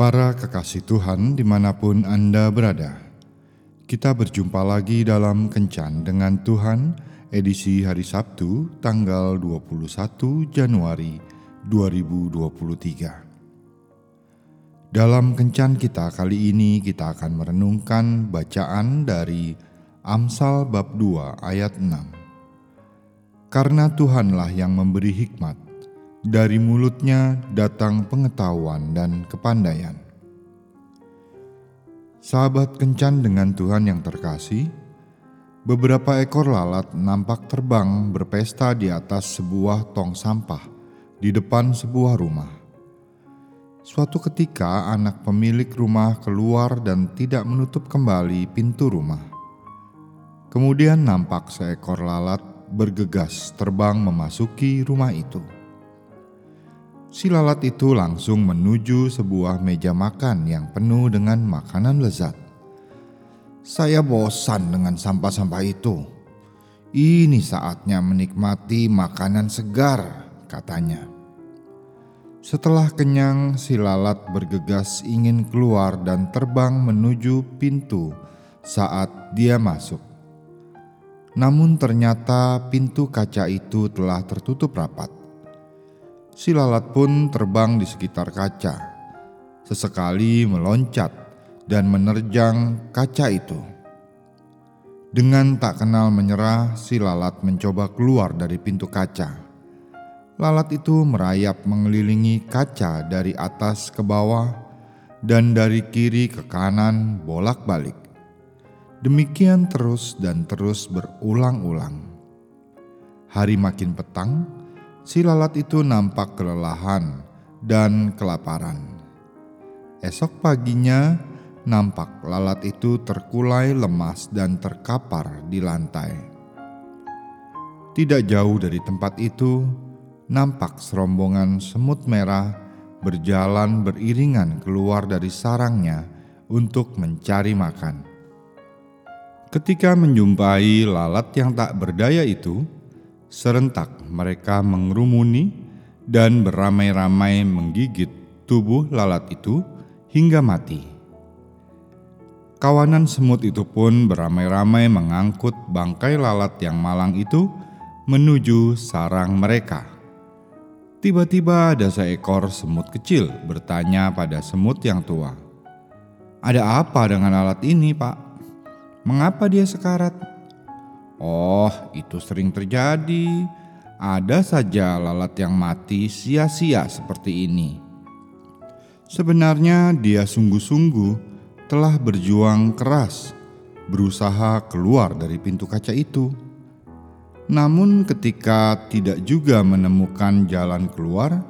Para kekasih Tuhan di mana pun Anda berada, kita berjumpa lagi dalam Kencan dengan Tuhan edisi hari Sabtu tanggal 21 Januari 2023. Dalam Kencan kita kali ini kita akan merenungkan bacaan dari Amsal bab 2 ayat 6. Karena Tuhanlah yang memberi hikmat, dari mulutnya datang pengetahuan dan kepandaian. Sahabat kencan dengan Tuhan yang terkasih, beberapa ekor lalat nampak terbang berpesta di atas sebuah tong sampah di depan sebuah rumah. Suatu ketika, anak pemilik rumah keluar dan tidak menutup kembali pintu rumah. Kemudian nampak seekor lalat bergegas terbang memasuki rumah itu si lalat itu langsung menuju sebuah meja makan yang penuh dengan makanan lezat. Saya bosan dengan sampah-sampah itu. Ini saatnya menikmati makanan segar, katanya. Setelah kenyang, si lalat bergegas ingin keluar dan terbang menuju pintu saat dia masuk. Namun, ternyata pintu kaca itu telah tertutup rapat si lalat pun terbang di sekitar kaca. Sesekali meloncat dan menerjang kaca itu. Dengan tak kenal menyerah, si lalat mencoba keluar dari pintu kaca. Lalat itu merayap mengelilingi kaca dari atas ke bawah dan dari kiri ke kanan bolak-balik. Demikian terus dan terus berulang-ulang. Hari makin petang, si lalat itu nampak kelelahan dan kelaparan. Esok paginya, nampak lalat itu terkulai lemas dan terkapar di lantai. Tidak jauh dari tempat itu, nampak serombongan semut merah berjalan beriringan keluar dari sarangnya untuk mencari makan. Ketika menjumpai lalat yang tak berdaya itu, Serentak mereka mengerumuni dan beramai-ramai menggigit tubuh lalat itu hingga mati. Kawanan semut itu pun beramai-ramai mengangkut bangkai lalat yang malang itu menuju sarang mereka. Tiba-tiba ada seekor semut kecil bertanya pada semut yang tua, "Ada apa dengan alat ini, Pak? Mengapa dia sekarat?" Oh, itu sering terjadi. Ada saja lalat yang mati sia-sia seperti ini. Sebenarnya dia sungguh-sungguh telah berjuang keras, berusaha keluar dari pintu kaca itu. Namun, ketika tidak juga menemukan jalan keluar,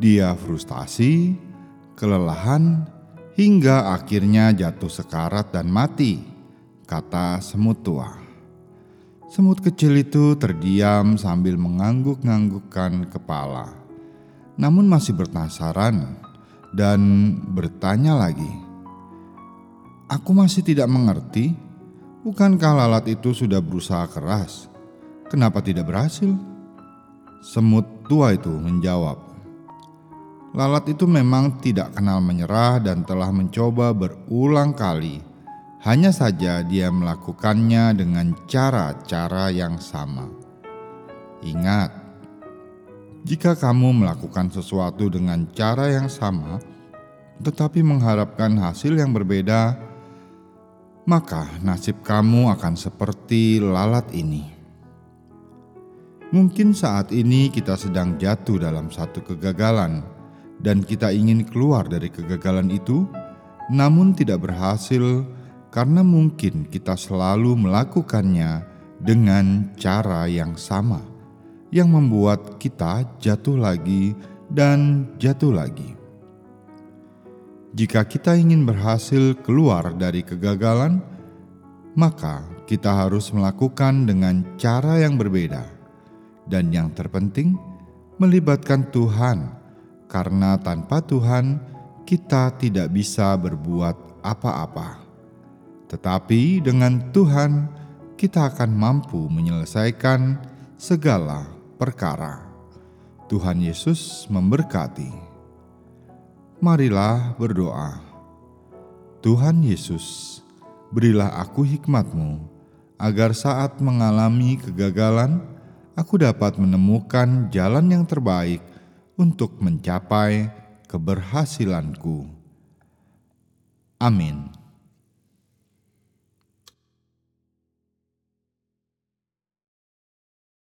dia frustasi, kelelahan, hingga akhirnya jatuh sekarat dan mati, kata semut tua. Semut kecil itu terdiam sambil mengangguk-nganggukkan kepala, namun masih berpenasaran dan bertanya lagi. Aku masih tidak mengerti, bukankah lalat itu sudah berusaha keras? Kenapa tidak berhasil? Semut tua itu menjawab, Lalat itu memang tidak kenal menyerah dan telah mencoba berulang kali hanya saja dia melakukannya dengan cara-cara yang sama. Ingat, jika kamu melakukan sesuatu dengan cara yang sama, tetapi mengharapkan hasil yang berbeda, maka nasib kamu akan seperti lalat ini. Mungkin saat ini kita sedang jatuh dalam satu kegagalan, dan kita ingin keluar dari kegagalan itu, namun tidak berhasil karena mungkin kita selalu melakukannya dengan cara yang sama, yang membuat kita jatuh lagi dan jatuh lagi. Jika kita ingin berhasil keluar dari kegagalan, maka kita harus melakukan dengan cara yang berbeda, dan yang terpenting, melibatkan Tuhan, karena tanpa Tuhan kita tidak bisa berbuat apa-apa. Tetapi dengan Tuhan, kita akan mampu menyelesaikan segala perkara. Tuhan Yesus memberkati. marilah berdoa. Tuhan Yesus, berilah aku hikmatmu, agar saat mengalami kegagalan, aku dapat menemukan jalan yang terbaik untuk mencapai keberhasilanku. Amin.